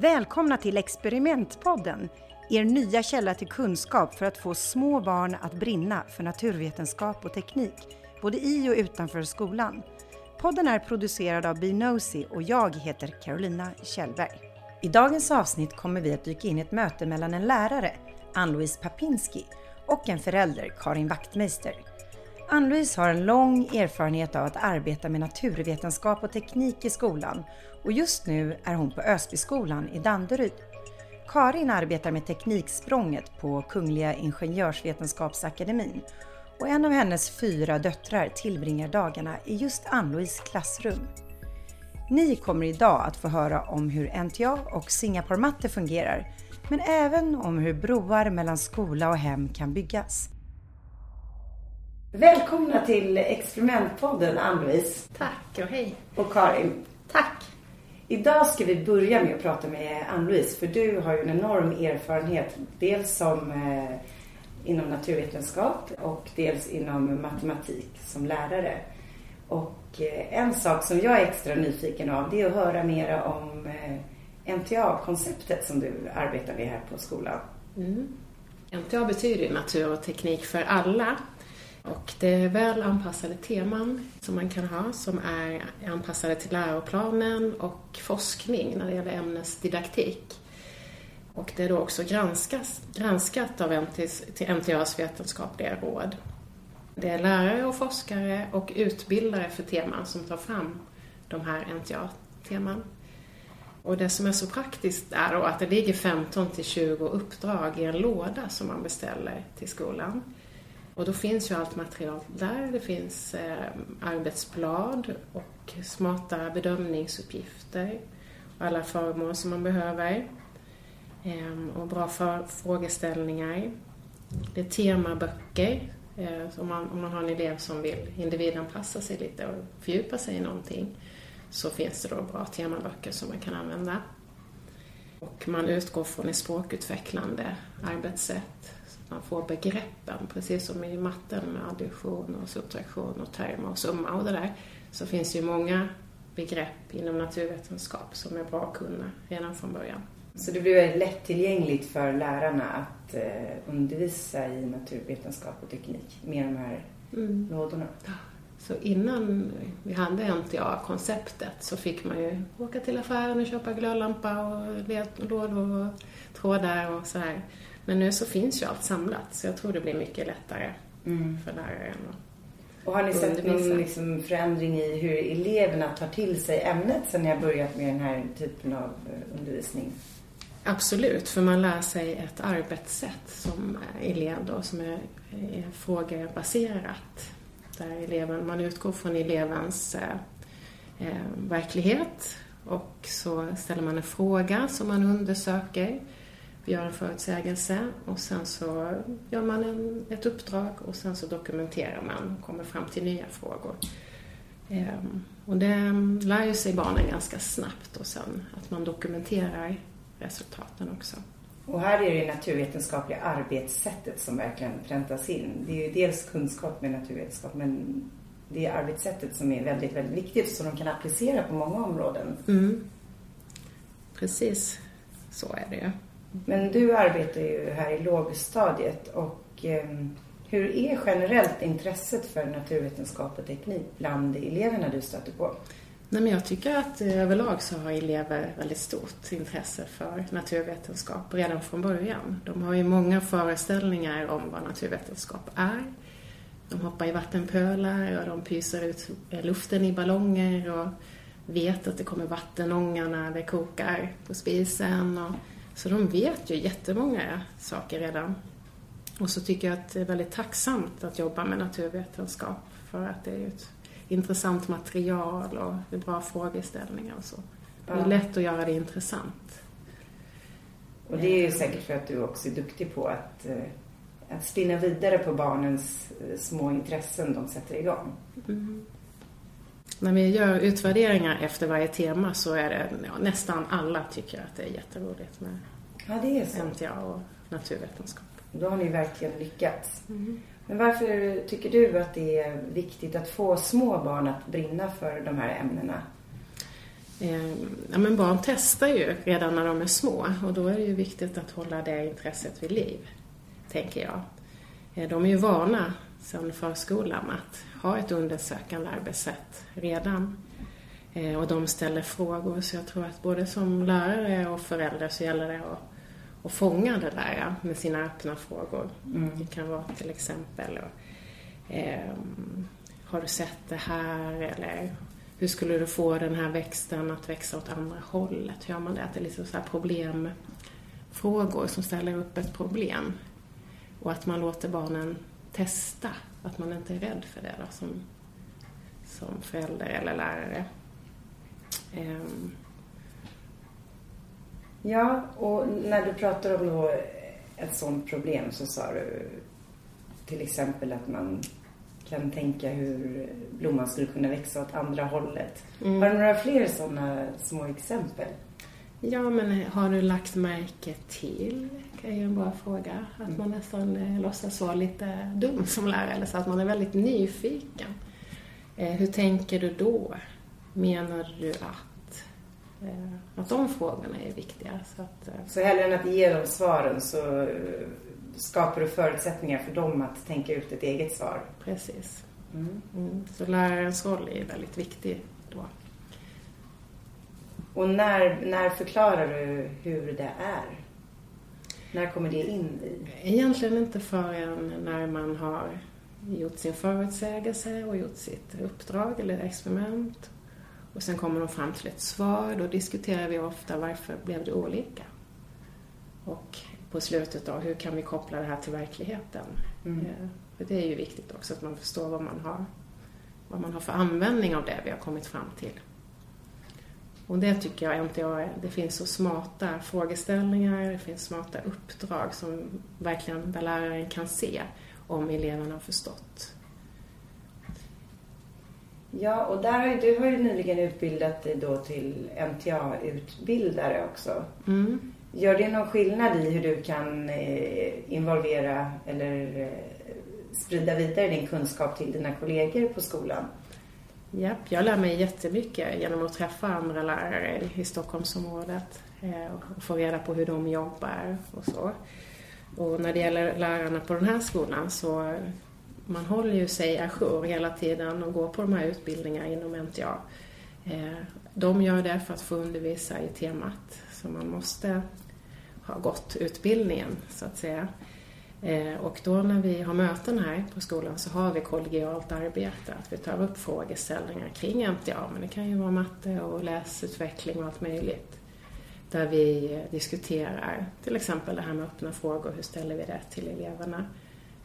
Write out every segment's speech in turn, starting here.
Välkomna till Experimentpodden, er nya källa till kunskap för att få små barn att brinna för naturvetenskap och teknik, både i och utanför skolan. Podden är producerad av Binosi och jag heter Carolina Kjellberg. I dagens avsnitt kommer vi att dyka in i ett möte mellan en lärare, Ann-Louise Papinski, och en förälder, Karin Wachtmeister. Ann-Louise har en lång erfarenhet av att arbeta med naturvetenskap och teknik i skolan och just nu är hon på Ösbyskolan i Danderyd. Karin arbetar med Tekniksprånget på Kungliga Ingenjörsvetenskapsakademin och en av hennes fyra döttrar tillbringar dagarna i just Ann-Louise klassrum. Ni kommer idag att få höra om hur NTA och Singapore-matte fungerar, men även om hur broar mellan skola och hem kan byggas. Välkomna till Experimentpodden Ann-Louise. Tack och hej. Och Karin. Tack. Idag ska vi börja med att prata med Ann-Louise för du har ju en enorm erfarenhet dels som eh, inom naturvetenskap och dels inom matematik som lärare. Och eh, en sak som jag är extra nyfiken av det är att höra mera om eh, NTA-konceptet som du arbetar med här på skolan. Mm. NTA betyder natur och teknik för alla och det är väl anpassade teman som man kan ha som är anpassade till läroplanen och forskning när det gäller ämnesdidaktik. Och det är då också granskas, granskat av NTAs vetenskapliga råd. Det är lärare och forskare och utbildare för teman som tar fram de här NTA-teman. Och det som är så praktiskt är då att det ligger 15 till 20 uppdrag i en låda som man beställer till skolan. Och då finns ju allt material där. Det finns eh, arbetsblad och smarta bedömningsuppgifter och alla föremål som man behöver. Eh, och bra för frågeställningar. Det är temaböcker Eh, om, man, om man har en elev som vill individanpassa sig lite och fördjupa sig i någonting så finns det då bra temaböcker som man kan använda. Och man utgår från ett språkutvecklande arbetssätt man får begreppen, precis som i matten med addition och subtraktion och termer och summa och det där, så finns det ju många begrepp inom naturvetenskap som är bra att kunna redan från början. Så det blir väldigt lättillgängligt för lärarna att eh, undervisa i naturvetenskap och teknik med de här mm. lådorna? Så innan vi hade NTA-konceptet så fick man ju åka till affären och köpa glödlampa och lådor och trådar och så här. Men nu så finns ju allt samlat så jag tror det blir mycket lättare mm. för läraren och har ni sett någon liksom förändring i hur eleverna tar till sig ämnet sen ni har börjat med den här typen av eh, undervisning? Absolut, för man lär sig ett arbetssätt som elev då, som är, är frågebaserat. Där eleven, man utgår från elevens eh, eh, verklighet och så ställer man en fråga som man undersöker gör en förutsägelse och sen så gör man en, ett uppdrag och sen så dokumenterar man och kommer fram till nya frågor. Eh, och det lär ju sig barnen ganska snabbt och sen att man dokumenterar resultaten också. Och här är det naturvetenskapliga arbetssättet som verkligen präntas in. Det är ju dels kunskap med naturvetenskap men det är arbetssättet som är väldigt, väldigt viktigt som de kan applicera på många områden. Mm. Precis, så är det ju. Men du arbetar ju här i lågstadiet och eh, hur är generellt intresset för naturvetenskap och teknik bland eleverna du stöter på? Nej, men jag tycker att eh, överlag så har elever väldigt stort intresse för naturvetenskap redan från början. De har ju många föreställningar om vad naturvetenskap är. De hoppar i vattenpölar och de pyser ut luften i ballonger och vet att det kommer vattenånga när det kokar på spisen. Och så de vet ju jättemånga saker redan. Och så tycker jag att det är väldigt tacksamt att jobba med naturvetenskap för att det är ett intressant material och det är bra frågeställningar och så. Det är lätt att göra det intressant. Och det är ju säkert för att du också är duktig på att, eh, att spinna vidare på barnens eh, små intressen de sätter igång. Mm. när vi gör utvärderingar efter varje tema så är det ja, nästan alla tycker att det är jätteroligt med ja, det är så. MTA och naturvetenskap. Då har ni verkligen lyckats. Mm. Men varför tycker du att det är viktigt att få små barn att brinna för de här ämnena? Eh, ja, men barn testar ju redan när de är små och då är det ju viktigt att hålla det intresset vid liv, tänker jag. Eh, de är ju vana sedan förskolan att ha ett undersökande arbetssätt redan. Eh, och de ställer frågor så jag tror att både som lärare och förälder så gäller det att, att fånga det där med sina öppna frågor. Mm. Det kan vara till exempel eh, Har du sett det här? Eller hur skulle du få den här växten att växa åt andra hållet? Hur gör man det? Att det är liksom så här problemfrågor som ställer upp ett problem. Och att man låter barnen testa. Att man inte är rädd för det då, som, som förälder eller lärare. Um. Ja, och när du pratar om då ett sådant problem så sa du till exempel att man kan tänka hur blomman skulle kunna växa åt andra hållet. Mm. Har du några fler sådana små exempel? Ja, men har du lagt märke till, är ju en bra fråga, att mm. man nästan eh, låtsas vara lite dum som lärare, eller så att man är väldigt nyfiken. Eh, hur tänker du då? Menar du att? Eh, att de frågorna är viktiga. Så, att, eh, så hellre än att ge dem svaren så skapar du förutsättningar för dem att tänka ut ett eget svar. Precis. Mm. Mm. Så lärarens roll är väldigt viktig då. Och när, när förklarar du hur det är? När kommer det in i? Egentligen inte förrän när man har gjort sin förutsägelse och gjort sitt uppdrag eller experiment. Och sen kommer de fram till ett svar. Då diskuterar vi ofta varför blev det olika? Och på slutet då, hur kan vi koppla det här till verkligheten? Mm. Eh, för det är ju viktigt också att man förstår vad man har, vad man har för användning av det vi har kommit fram till. Och det tycker jag inte jag är, det finns så smarta frågeställningar, det finns smarta uppdrag som verkligen där läraren kan se om eleverna har förstått. Ja, och där, du har ju nyligen utbildat dig då till MTA-utbildare också. Mm. Gör det någon skillnad i hur du kan eh, involvera eller eh, sprida vidare din kunskap till dina kollegor på skolan? Japp, jag lär mig jättemycket genom att träffa andra lärare i Stockholmsområdet eh, och få reda på hur de jobbar och så. Och när det gäller lärarna på den här skolan så man håller ju sig ajour hela tiden och går på de här utbildningarna inom NTA. Eh, de gör det för att få undervisa i temat så man måste ha gått utbildningen så att säga. Eh, och då när vi har möten här på skolan så har vi kollegialt arbete, att vi tar upp frågeställningar kring MTA, men det kan ju vara matte och läsutveckling och allt möjligt. Där vi diskuterar till exempel det här med öppna frågor, hur ställer vi det till eleverna?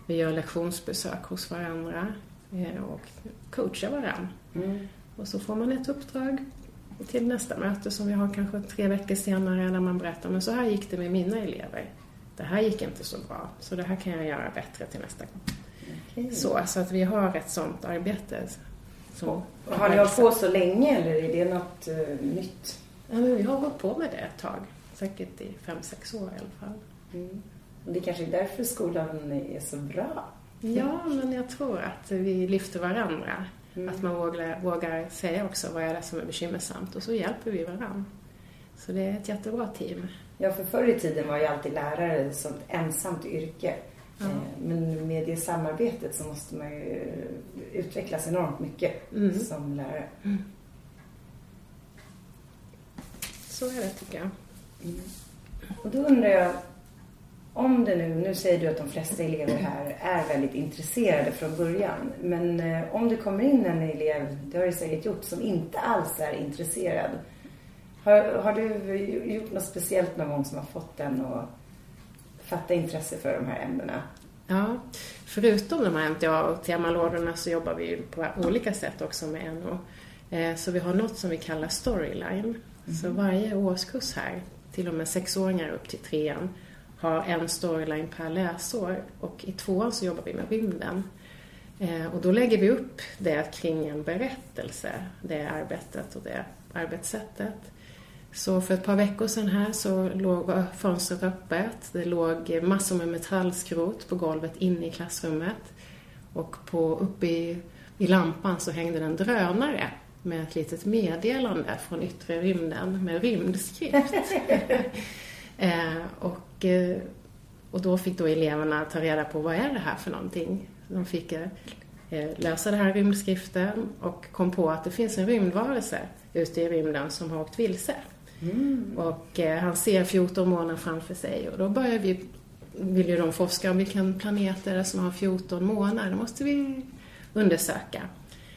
Vi gör lektionsbesök hos varandra eh, och coachar varandra. Mm. Och så får man ett uppdrag till nästa möte som vi har kanske tre veckor senare när man berättar men så här gick det med mina elever. Det här gick inte så bra, så det här kan jag göra bättre till nästa gång. Okay. Så, så att vi har ett sånt arbete. Som har ni hållit på så länge eller är det något uh, nytt? Ja, men vi har hållit på med det ett tag. Säkert i fem, sex år i alla fall. Mm. Det är kanske är därför skolan är så bra? Ja, men jag tror att vi lyfter varandra. Mm. Att man vågar, vågar säga också vad är det som är bekymmersamt och så hjälper vi varandra. Så det är ett jättebra team. Ja, för förr i tiden var ju alltid lärare ett sånt ensamt yrke. Eh, men med det samarbetet så måste man ju utvecklas enormt mycket mm. som lärare. Mm. Så är det tycker jag. Mm. Och då undrar jag, om det nu, nu säger du att de flesta elever här är väldigt intresserade från början. Men eh, om det kommer in en elev, det har du säkert gjort, som inte alls är intresserad. Har, har du gjort något speciellt någon gång som har fått den att fatta intresse för de här ämnena? Ja, förutom de här MTA och temalådorna så jobbar vi på olika sätt också med NO. Eh, så vi har något som vi kallar storyline. Mm. Så varje årskurs här, till och med sexåringar upp till trean, har en storyline per läsår och i tvåan så jobbar vi med rymden. Eh, och då lägger vi upp det kring en berättelse, det arbetet och det arbetssättet. Så för ett par veckor sedan här så låg fönstret öppet. Det låg massor med metallskrot på golvet inne i klassrummet. Och på, uppe i, i lampan så hängde det en drönare med ett litet meddelande från yttre rymden med rymdskrift. eh, och, eh, och då fick då eleverna ta reda på vad är det här för någonting. De fick eh, läsa den här rymdskriften och kom på att det finns en rymdvarelse ute i rymden som har åkt vilse. Mm. Och eh, han ser 14 månader framför sig och då börjar vi, vill ju de forska om vilken planet det är som har 14 månader. Det måste vi undersöka.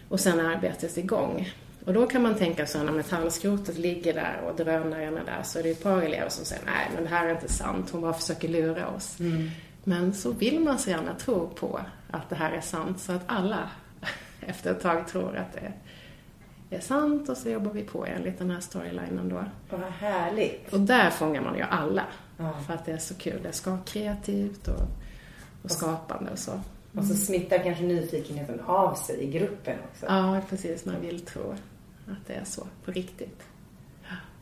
Och sen är arbetet igång. Och då kan man tänka sig när metallskrotet ligger där och drönaren är där så är det ett par elever som säger nej men det här är inte sant, hon bara försöker lura oss. Mm. Men så vill man så gärna tro på att det här är sant så att alla efter ett tag tror att det är sant och så jobbar vi på enligt den här storylinen då. Vad härligt! Och där fångar man ju alla. Ja. För att det är så kul. Det ska vara kreativt och, och skapande och så. Mm. Och så smittar kanske nyfikenheten av sig i gruppen också. Ja, precis. Man vill tro att det är så på riktigt.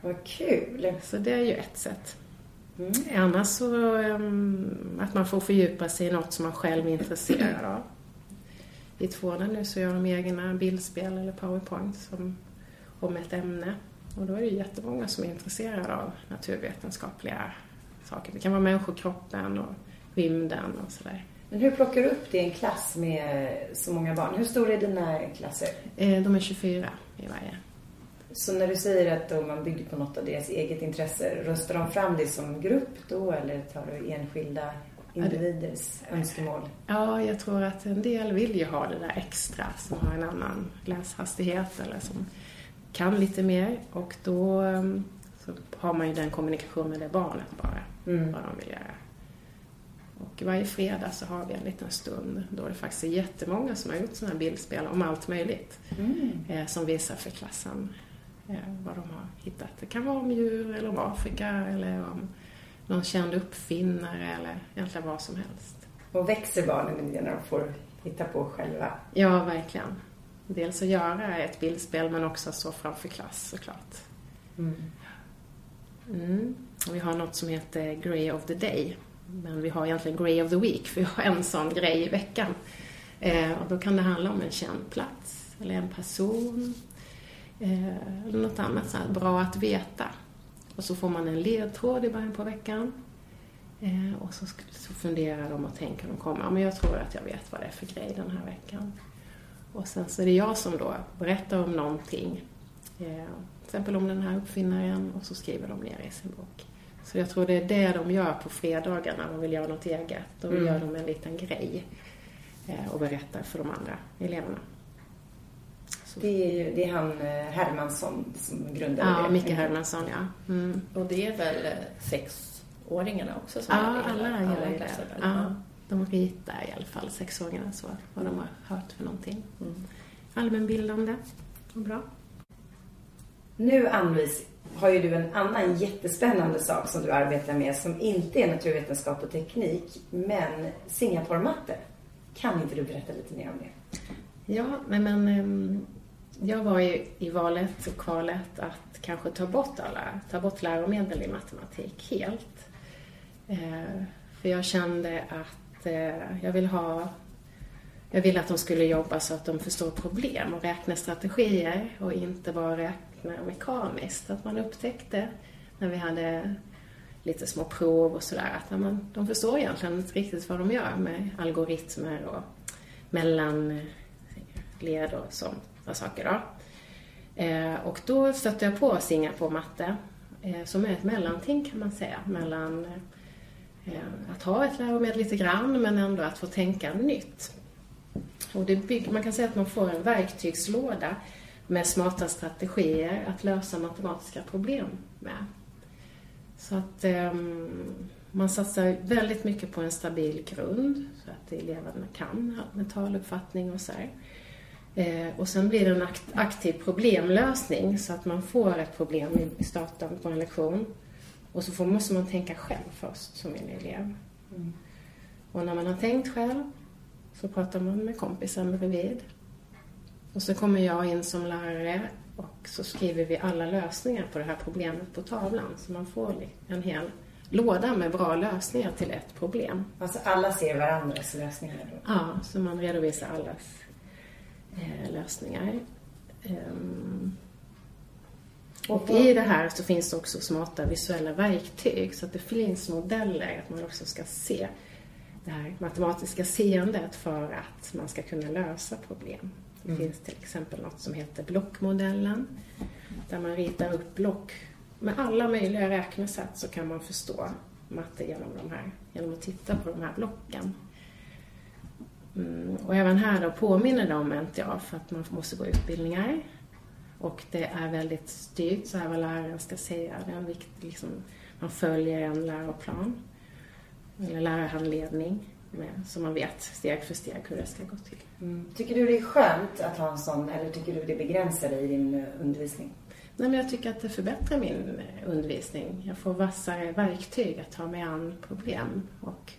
Vad kul! Så det är ju ett sätt. Mm. Annars så um, att man får fördjupa sig i något som man själv är intresserad av. I tvåan nu så gör de egna bildspel eller powerpoint som, om ett ämne. Och då är det jättemånga som är intresserade av naturvetenskapliga saker. Det kan vara människokroppen och rymden och sådär. Men hur plockar du upp det i en klass med så många barn? Hur stora är dina klasser? Eh, de är 24 i varje. Så när du säger att man bygger på något av deras eget intresse, röstar de fram det som grupp då eller tar du enskilda individers önskemål? Ja, jag tror att en del vill ju ha det där extra som har en annan läshastighet eller som kan lite mer och då ehm, så har man ju den kommunikation med det barnet bara, mm. vad de vill göra. Och varje fredag så har vi en liten stund då det faktiskt är jättemånga som har gjort sådana här bildspel om allt möjligt. Mm. Eh, som visar för klassen eh, vad de har hittat. Det kan vara om djur eller om Afrika eller om någon känd uppfinnare eller egentligen vad som helst. Och växer barnen när de får hitta på själva? Ja, verkligen. Dels att göra ett bildspel men också stå framför klass såklart. Mm. Mm. Vi har något som heter Grey of the Day men vi har egentligen Grey of the Week, för vi har en sån grej i veckan. Eh, och då kan det handla om en känd plats, eller en person, eh, eller något annat så bra att veta. Och så får man en ledtråd i början på veckan. Eh, och så, så funderar de och tänker de kommer, ja, men jag tror att jag vet vad det är för grej den här veckan. Och sen så är det jag som då berättar om någonting. Eh, till exempel om den här uppfinnaren och så skriver de ner i sin bok. Så jag tror det är det de gör på fredagarna, de vill göra något eget. Då mm. gör de en liten grej eh, och berättar för de andra eleverna. Det är, ju, det är han eh, Hermansson som grundade ja, det? Ja, Micke Hermansson, ja. Mm. Och det är väl eh, sexåringarna också som Ja, alla gör det. Ja, de ritar i alla fall, sexåringarna, så vad de har hört för någonting. Mm. Allmänbildande och bra. Nu Ann-Louise, har ju du en annan jättespännande sak som du arbetar med som inte är naturvetenskap och teknik, men Singaporematte. Kan inte du berätta lite mer om det? Ja, men, men jag var ju i valet och kvalet att kanske ta bort alla, ta bort läromedel i matematik helt. Eh, för jag kände att eh, jag vill ha jag ville att de skulle jobba så att de förstår problem och räknestrategier och inte bara räknar mekaniskt. Att man upptäckte när vi hade lite små prov och sådär att man, de förstår egentligen inte riktigt vad de gör med algoritmer och mellanled eh, och sådana saker. Då. Eh, och då stötte jag på Singapore matte eh, som är ett mellanting kan man säga mellan eh, att ha ett läromedel lite grann men ändå att få tänka nytt. Och det bygger, man kan säga att man får en verktygslåda med smarta strategier att lösa matematiska problem med. Så att um, man satsar väldigt mycket på en stabil grund så att eleverna kan mentaluppfattning och så här. Eh, och sen blir det en aktiv problemlösning så att man får ett problem i starten på en lektion. Och så får, måste man tänka själv först som en elev. Mm. Och när man har tänkt själv Så pratar man med kompisen bredvid. Och så kommer jag in som lärare och så skriver vi alla lösningar på det här problemet på tavlan. Så man får en hel låda med bra lösningar till ett problem. Alltså alla ser varandras lösningar då? Ja, så man redovisar allas eh, lösningar. Um, och i det här så finns det också smarta visuella verktyg så att det finns modeller att man också ska se det här matematiska seendet för att man ska kunna lösa problem. Det mm. finns till exempel något som heter blockmodellen där man ritar upp block med alla möjliga räknesätt så kan man förstå matte genom, de här, genom att titta på de här blocken. Mm, och även här då påminner det om NTA för att man måste gå utbildningar. Och det är väldigt styrt så här vad läraren ska säga. Det är en vikt, liksom, man följer en läroplan eller lärarhandledning med, så man vet steg för steg hur det ska gå till. Mm. Tycker du det är skönt att ha en sån eller tycker du det begränsar dig i din eh, undervisning? Nej, men jag tycker att det förbättrar min eh, undervisning. Jag får vassare verktyg att ta mig an problem och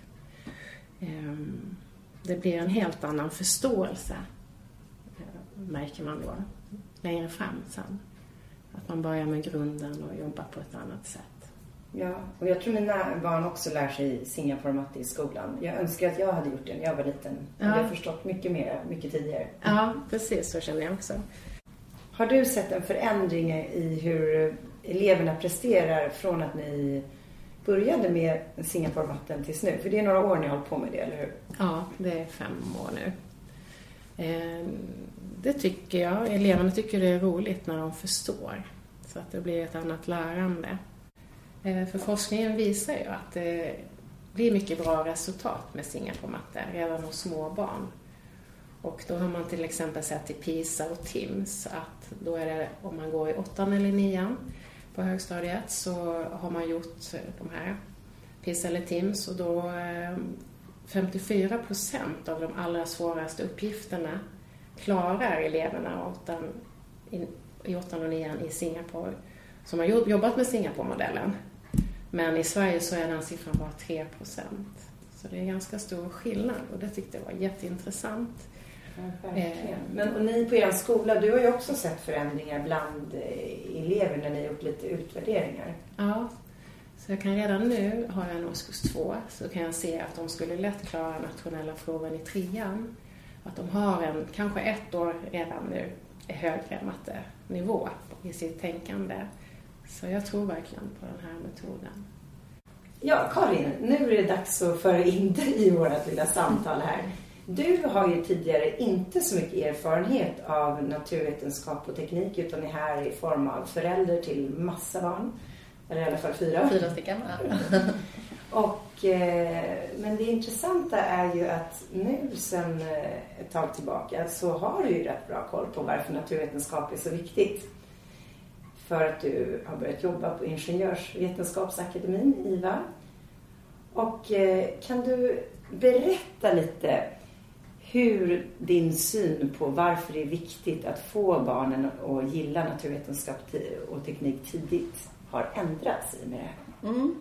um, det blir en helt annan förståelse, eh, märker man då, längre fram sen. Att man börjar med grunden och jobbar på ett annat sätt. Ja, och jag tror mina barn också lär sig Singapore matte i skolan. Jag önskar att jag hade gjort det när jag var liten. Ja. Jag hade förstått mycket mer, mycket tidigare. Ja, precis så känner jag också. Har du sett en förändring i hur eleverna presterar från att ni började med Singapore-matten tills nu? För det är några år ni har hållit på med det, eller hur? Ja, det är fem år nu. Ehm, det tycker jag. Eleverna tycker det är roligt när de förstår. Så att det blir ett annat lärande. Eh, för forskningen visar ju att det blir mycket bra resultat med Singapore-matte redan hos små barn. Och då har man till exempel sett i PISA och TIMS att då är det, om man går i åttan eller nian på högstadiet så har man gjort de här PISA eller TIMS och då eh, 54 procent av de allra svåraste uppgifterna klarar eleverna åttan, i åttan och nian i Singapore som har jobbat med Singapore-modellen. Men i Sverige så är den siffran bara 3 procent. Så det är ganska stor skillnad och det tyckte jag var jätteintressant. Eh, Men och ni på er skola, du har ju också sett förändringar bland eh, elever när ni gjort lite utvärderingar. Ja, så jag kan redan nu, har jag en årskurs två, så kan jag se att de skulle lätt klara nationella proven i trean. Att de har en, kanske ett år redan nu, högre mattenivå i sitt tänkande. Så jag tror verkligen på den här metoden. Ja, Karin, nu är det dags att föra in dig i vårt lilla samtal här. Du har ju tidigare inte så mycket erfarenhet av naturvetenskap och teknik utan är här i form av förälder till massa barn. Eller i alla fall fyra. Fyra stycken, ja. och, eh, men det intressanta är ju att nu sen eh, ett tag tillbaka så har du ju rätt bra koll på varför naturvetenskap är så viktigt. För att du har börjat jobba på Ingenjörsvetenskapsakademin, IVA. Och eh, kan du berätta lite hur din syn på varför det är viktigt att få barnen att gilla naturvetenskap och teknik tidigt har ändrats i och med det mm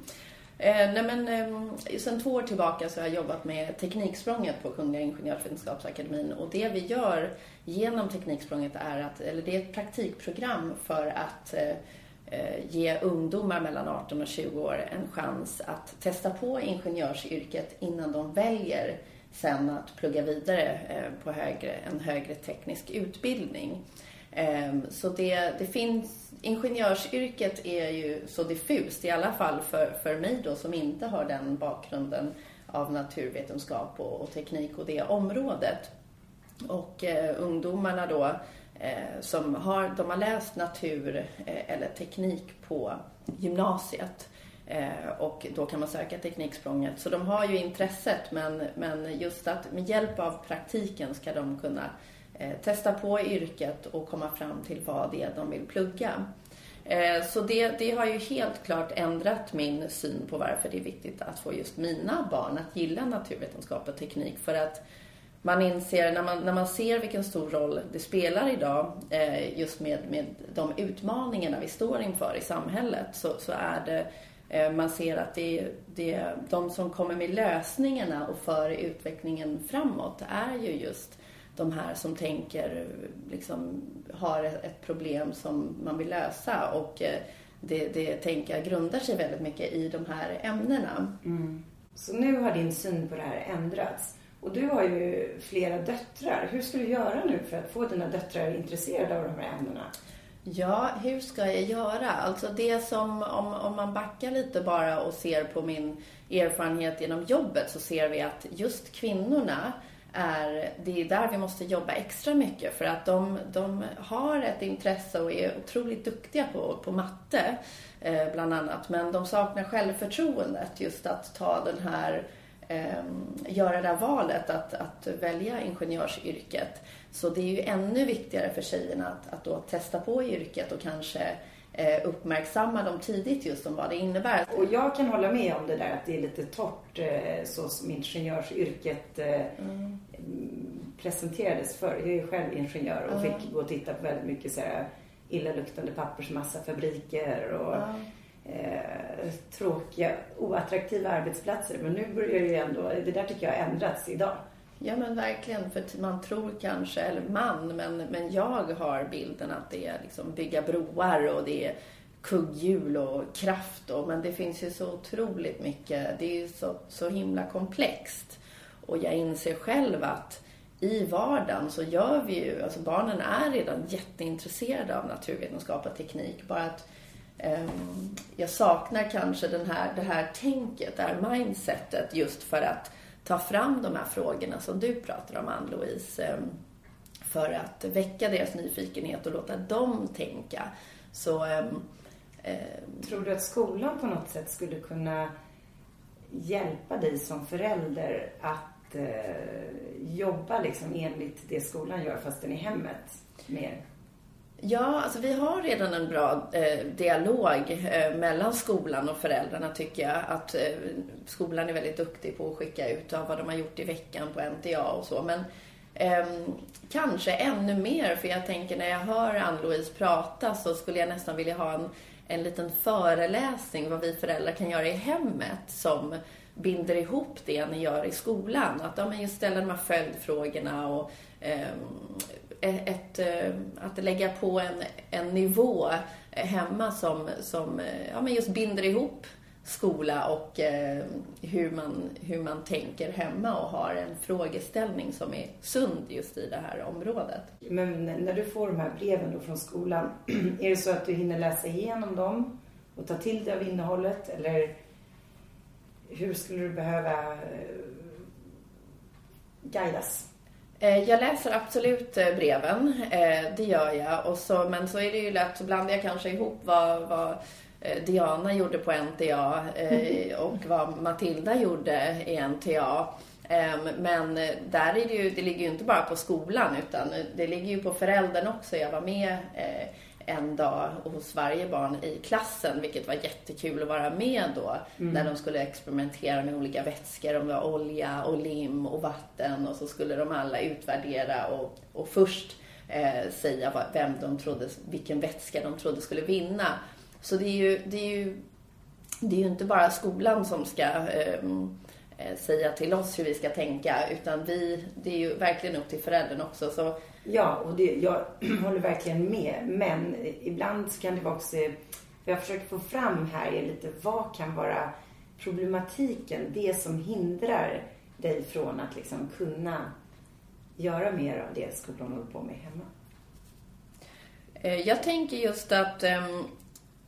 eh, nej men, eh, sen två år tillbaka så har jag jobbat med Tekniksprånget på Kungliga Ingenjörsvetenskapsakademin och det vi gör genom Tekniksprånget är att, eller det är ett praktikprogram för att eh, eh ge ungdomar mellan 18 och 20 år en chans att testa på ingenjörsyrket innan de väljer sen att plugga vidare eh, på högre, en högre teknisk utbildning. Ehm, så det, det finns, ingenjörsyrket är ju så diffust, i alla fall för, för mig då som inte har den bakgrunden av naturvetenskap och, och teknik och det området. Och eh, ungdomarna då eh, som har, de har läst natur eh, eller teknik på gymnasiet Eh, Eh, och då kan man söka Tekniksprånget. Så de har ju intresset men, men just att med hjälp av praktiken ska de kunna eh, testa på yrket och komma fram till vad det är de vill plugga. Eh, så det, det har ju helt klart ändrat min syn på varför det är viktigt att få just mina barn att gilla naturvetenskap och teknik. För att man inser, när man, när man ser vilken stor roll det spelar idag, eh, just med, med de utmaningarna vi står inför i samhället, så, så är det Eh, man ser att det, det, de som kommer med lösningarna och för utvecklingen framåt är ju just de här som tänker, liksom har ett problem som man vill lösa och eh, det, det tänker jag grundar sig väldigt mycket i de här ämnena. Mm. Så nu har din syn på det här ändrats. Och du har ju flera döttrar. Hur ska du göra nu för att få dina döttrar intresserade av de här ämnena? Ja, hur ska jag göra? Alltså det som, om, om man backar lite bara och ser på min erfarenhet genom jobbet så ser vi att just kvinnorna är, det är där vi måste jobba extra mycket för att de, de har ett intresse och är otroligt duktiga på, på matte eh, bland annat. Men de saknar självförtroendet just att ta den här eh, göra det här valet att, att välja ingenjörsyrket. Så det är ju ännu viktigare för tjejerna att, att då testa på yrket och kanske eh, uppmärksamma dem tidigt just om vad det innebär. Och jag kan hålla med om det där att det är lite torrt eh, så som ingenjörsyrket eh, mm. presenterades för. Jag är ju själv ingenjör och mm. fick gå och titta på väldigt mycket så här illaluktande pappersmassafabriker och mm eh, tråkiga, oattraktiva arbetsplatser. Men nu börjar det ju ändå, det där tycker jag har ändrats idag. Ja men verkligen, för man tror kanske, eller man, men, men jag har bilden att det är liksom bygga broar och det är kugghjul och kraft och, men det finns ju så otroligt mycket, det är ju så, så himla komplext. Och jag inser själv att i vardagen så gör vi ju, alltså barnen är redan jätteintresserade av naturvetenskap och teknik, bara att Ehm, jag saknar kanske den här, det här tänket, det här mindsetet just för att ta fram de här frågorna som du pratar om, Ann-Louise, ehm, för att väcka deras nyfikenhet och låta dem tänka. Så, eh, Tror du att skolan på något sätt skulle kunna hjälpa dig som förälder att eh, jobba liksom enligt det skolan gör fast den i hemmet mer? Ja, alltså vi har redan en bra eh, dialog eh, mellan skolan och föräldrarna tycker jag. Att eh, skolan är väldigt duktig på att skicka ut vad de har gjort i veckan på NTA och så. Men ehm, kanske ännu mer, för jag tänker när jag hör Ann-Louise prata så skulle jag nästan vilja ha en, en liten föreläsning vad vi föräldrar kan göra i hemmet som binder ihop det ni gör i skolan. Att ja, men just ställa de här följdfrågorna och ehm, Eh, ett, eh, att lägga på en, en nivå hemma som, som eh, ja, men just binder ihop skola och eh, hur, man, hur man tänker hemma och har en frågeställning som är sund just i det här området. Men när du får de här breven då från skolan, är det så att du hinner läsa igenom dem och ta till dig av innehållet eller hur skulle du behöva guidas? Eh, jag läser absolut eh, breven, eh, det gör jag. Och så, men så är det ju lätt, så blandar jag kanske ihop vad, vad Diana gjorde på NTA och vad Matilda gjorde i NTA. Men där är det ju, det ligger ju inte bara på skolan utan det ligger ju på föräldern också. Jag var med en dag hos varje barn i klassen, vilket var jättekul att vara med då. Mm. När de skulle experimentera med olika vätskor, om det var olja och lim och vatten och så skulle de alla utvärdera och, och först eh, säga vad, vem de trodde, vilken vätska de trodde skulle vinna. Så det är ju, det är ju, det är ju inte bara skolan som ska ehm, eh, säga till oss hur vi ska tänka, utan vi, det är ju verkligen upp till föräldern också. Så Ja, och det, jag håller verkligen med. Men ibland kan det vara också, vad jag försöker få fram här är lite vad kan vara problematiken, det som hindrar dig från att liksom kunna göra mer av det skolan håller på med hemma? Eh, jag tänker just att, ehm,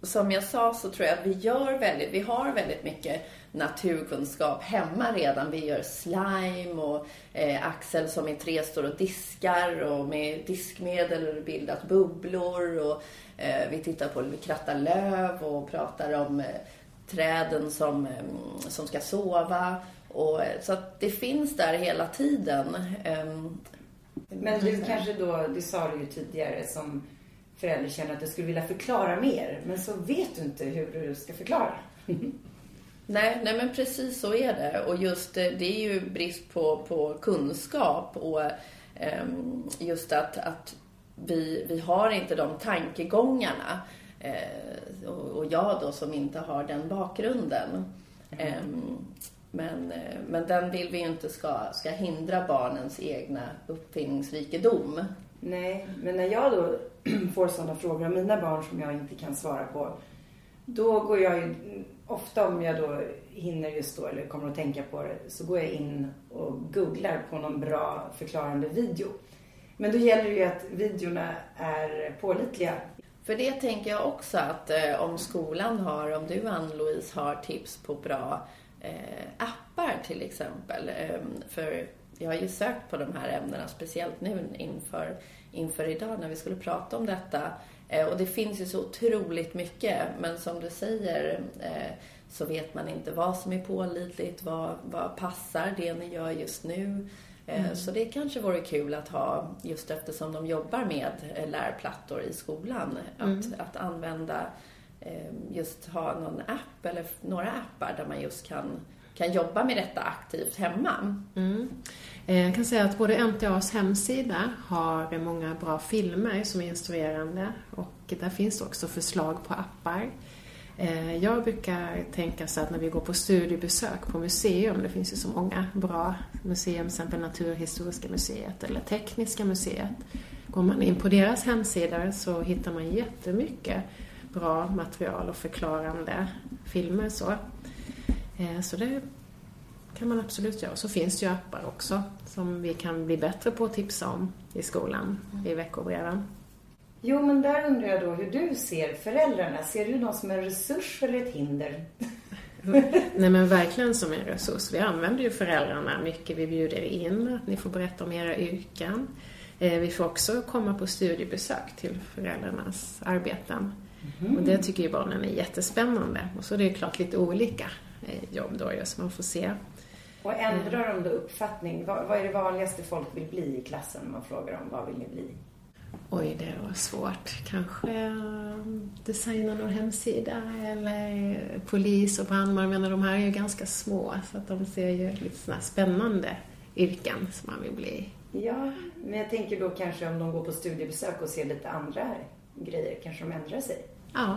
som jag sa så tror jag att vi gör väldigt, vi har väldigt mycket naturkunskap hemma redan. Vi gör slime och eh, Axel som i tre står och diskar och med diskmedel bildat bubblor och eh, vi tittar på, vi krattar löv och pratar om eh, träden som, eh, som ska sova. Och, eh, så att det finns där hela tiden. Ehm, Men du kanske då, det sa du ju tidigare som förälder känner att du skulle vilja förklara mer. Men så vet du inte hur du ska förklara. Nej, nej men precis så är det. Och just eh, det är ju brist på, på kunskap och um, just att, att vi, vi har inte de tankegångarna. Eh, och, och jag då som inte har den bakgrunden. Mm. Eh, men, eh, men den vill vi ju inte ska, ska hindra barnens egna uppfinningsrikedom. Nej, men när jag då får sådana frågor av mina barn som jag inte kan svara på, då går jag ju, ofta om jag då hinner just då eller kommer att tänka på det, så går jag in och googlar på någon bra förklarande video. Men då gäller det ju att videorna är pålitliga. För det tänker jag också att eh, om skolan har, om du Ann-Louise har tips på bra eh, appar till exempel. Eh, för jag har ju sökt på de här ämnena, speciellt nu inför, inför idag när vi skulle prata om detta. Eh, och det finns ju så otroligt mycket, men som du säger eh, så vet man inte vad som är pålitligt, vad, vad passar det ni gör just nu. Eh, Mm. Så det kanske vore kul att ha, just eftersom de jobbar med lärplattor i skolan, att, Mm. att använda, just ha någon app eller några appar där man just kan, kan jobba med detta aktivt hemma. Mm. Eh, jag kan säga att både MTAs hemsida har många bra filmer som är instruerande och där finns också förslag på appar. Eh, jag brukar tänka så att när vi går på studiebesök på museum, det finns ju så många bra museum, till exempel Naturhistoriska museet eller Tekniska museet. Går man in på deras hemsidor så hittar man jättemycket bra material och förklarande filmer. Så, så det kan man absolut göra. Så finns det ju appar också som vi kan bli bättre på att tipsa om i skolan i veckobreven. Jo, men där undrar jag då hur du ser föräldrarna. Ser du dem som en resurs eller ett hinder? Nej men verkligen som en resurs. Vi använder ju föräldrarna mycket. Vi bjuder in att ni får berätta om era yrken. Eh, Vi får också komma på studiebesök till föräldrarnas arbeten. Och det tycker ju barnen är jättespännande. Och så är det ju klart lite olika eh, jobb då just man får se. Och ändrar de då uppfattning? Vad, vad är det vanligaste folk vill bli i klassen när man frågar dem vad vill ni bli? Oj, det var svårt. Kanske eh, designa någon hemsida eller polis och brandman. Menar, de här är ju ganska små så att de ser ju lite sådana spännande yrken som man vill bli. Ja, men jag tänker då kanske om de går på studiebesök och ser lite andra grejer, kanske de ändrar sig. Ja.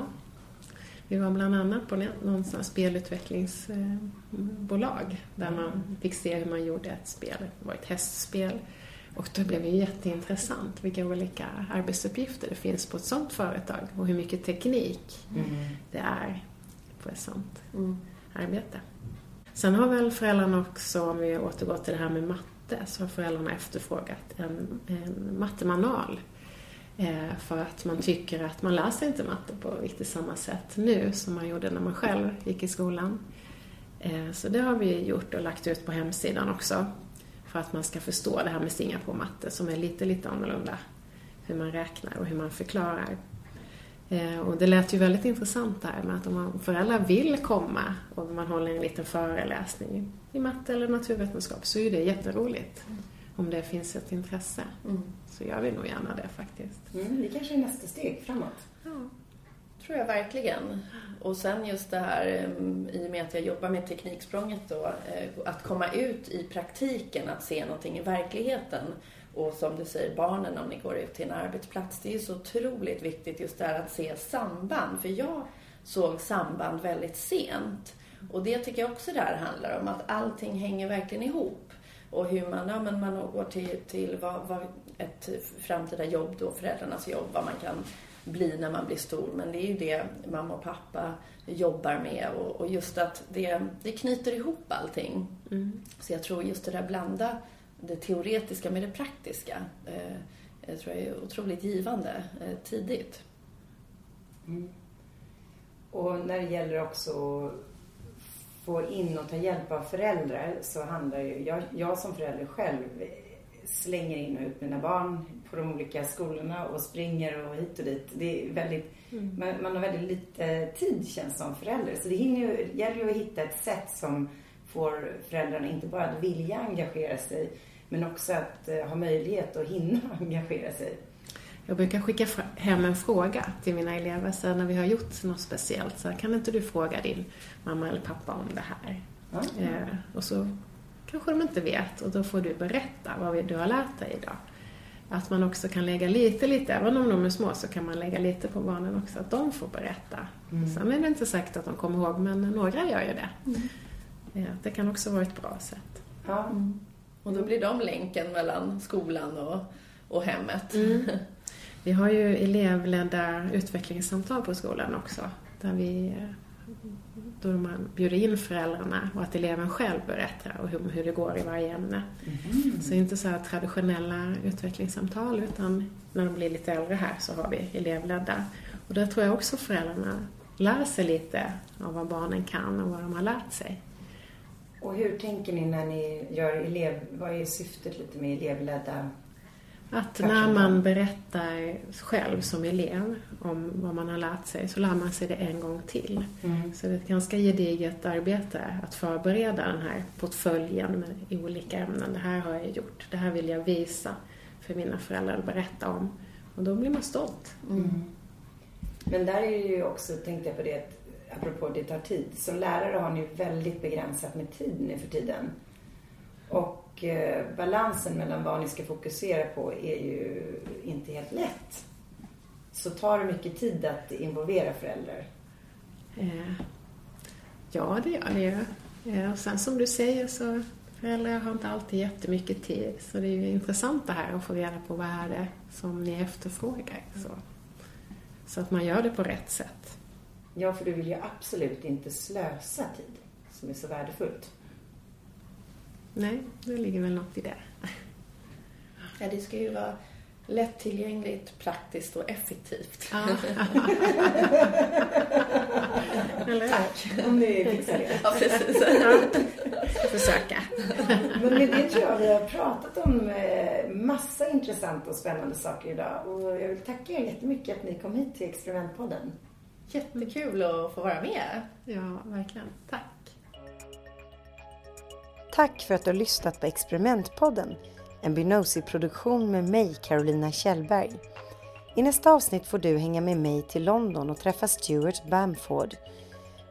Vi var bland annat på någon sån här spelutvecklingsbolag där man fick se hur man gjorde ett spel. Det var ett hästspel. Och då blev det jätteintressant vilka olika arbetsuppgifter det finns på ett sånt företag och hur mycket teknik det är på ett sånt arbete. Sen har väl föräldrarna också, om vi återgår till det här med matte, så har föräldrarna efterfrågat en, en mattemanual. Eh, för att man tycker att man lär sig inte matte på riktigt samma sätt nu som man gjorde när man själv gick i skolan. Eh, så det har vi gjort och lagt ut på hemsidan också. För att man ska förstå det här med Singapore-matte som är lite, lite annorlunda. Hur man räknar och hur man förklarar. Eh, och det lät ju väldigt intressant där med att om man, föräldrar vill komma och man håller en liten föreläsning i matte eller naturvetenskap så är det jätteroligt. Mm. Om det finns ett intresse. Så jag vill nog gärna det faktiskt. Mm, det kanske är nästa steg framåt. tror jag verkligen. Och sen just det här, um, i och med att jag jobbar med Tekniksprånget då, eh, att komma ut i praktiken, att se någonting i verkligheten. Och som du säger, barnen om ni går ut till en arbetsplats, det är ju så otroligt viktigt just det här att se samband. För jag såg samband väldigt sent. Och det tycker jag också det här handlar om, att allting hänger verkligen ihop. Och hur man, ja, men man går till, till vad, vad ett framtida jobb då, föräldrarnas jobb, vad man kan bli när man blir stor. Men det är ju det mamma och pappa jobbar med och, och just att det, det knyter ihop allting. Så jag tror just det där blanda det teoretiska med det praktiska. Eh, jag tror jag är otroligt givande eh, tidigt. Och när det gäller också att få in och ta hjälp av föräldrar så handlar ju, jag, jag som förälder själv slänger in och ut mina barn på de olika skolorna och springer och hit och dit. Det är väldigt, man, man har väldigt lite tid känns som förälder. Så det hinner ju, gäller ju att hitta ett sätt som får föräldrarna inte bara att vilja engagera sig men också att eh, ha möjlighet att hinna engagera sig. Jag brukar skicka hem en fråga till mina elever så när vi har gjort något speciellt. Så här, kan inte du fråga din mamma eller pappa om det här? Ja. Eh, och så kanske de inte vet och då får du berätta vad du har lärt dig idag. att man också kan lägga lite, lite, även om de är små så kan man lägga lite på barnen också, att de får berätta. Mm. Sen är det inte säkert att de kommer ihåg, men några gör ju det. Mm. Ja, det kan också vara ett bra sätt. Ja. Mm. Och då blir de länken mellan skolan och, och hemmet. Vi har ju elevledda utvecklingssamtal på skolan också, där vi då man bjuder in föräldrarna och att eleven själv berättar och hur, hur det går i varje ämne. Mm. Så inte så här traditionella utvecklingssamtal utan när de blir lite äldre här så har vi elevledda. Och där tror jag också föräldrarna lär sig lite av vad barnen kan och vad de har lärt sig. Och hur tänker ni när ni gör elev... Vad är syftet lite med elevledda att när man berättar själv som elev om vad man har lärt sig så lär man sig det en gång till. Mm. Så det är ett ganska gediget arbete att förbereda den här portföljen med olika ämnen. Det här har jag gjort, det här vill jag visa för mina föräldrar och berätta om. Och då blir man stolt. Mm. Men där är ju också, tänkte jag på det, apropå det tar tid. Som lärare har ni väldigt begränsat med tid nu för tiden. Och eh, balansen mellan vad ni ska fokusera på är ju inte helt lätt. Så tar det mycket tid att involvera föräldrar? Eh, ja, det gör det ju. Eh, och sen som du säger så föräldrar har inte alltid jättemycket tid. Så det är ju intressant det här att få reda på vad är det som ni efterfrågar. Så, så att man gör det på rätt sätt. Ja, för du vill ju absolut inte slösa tid som är så värdefullt. Nej, det ligger väl något i det. Ja, det ska ju vara lättillgängligt, praktiskt och effektivt. Ja. Tack, om ni fixar det. Ja, precis. Försöka. Men med det tror jag vi har pratat om eh, massa intressanta och spännande saker idag. Och jag vill tacka er jättemycket att ni kom hit till Experimentpodden. Jättekul att få vara med. Ja, verkligen. Tack. Tack för att du har lyssnat på Experimentpodden, en Binosi-produktion med mig, Carolina Kjellberg. I nästa avsnitt får du hänga med mig till London och träffa Stuart Bamford.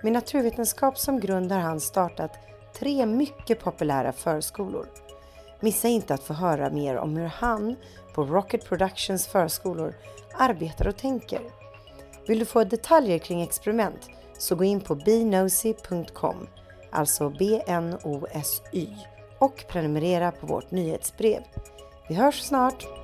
Med naturvetenskap som grund har han startat tre mycket populära förskolor. Missa inte att få höra mer om hur han på Rocket Productions förskolor arbetar och tänker. Vill du få detaljer kring experiment så gå in på binosi.com alltså BNOSY och prenumerera på vårt nyhetsbrev. Vi hörs snart!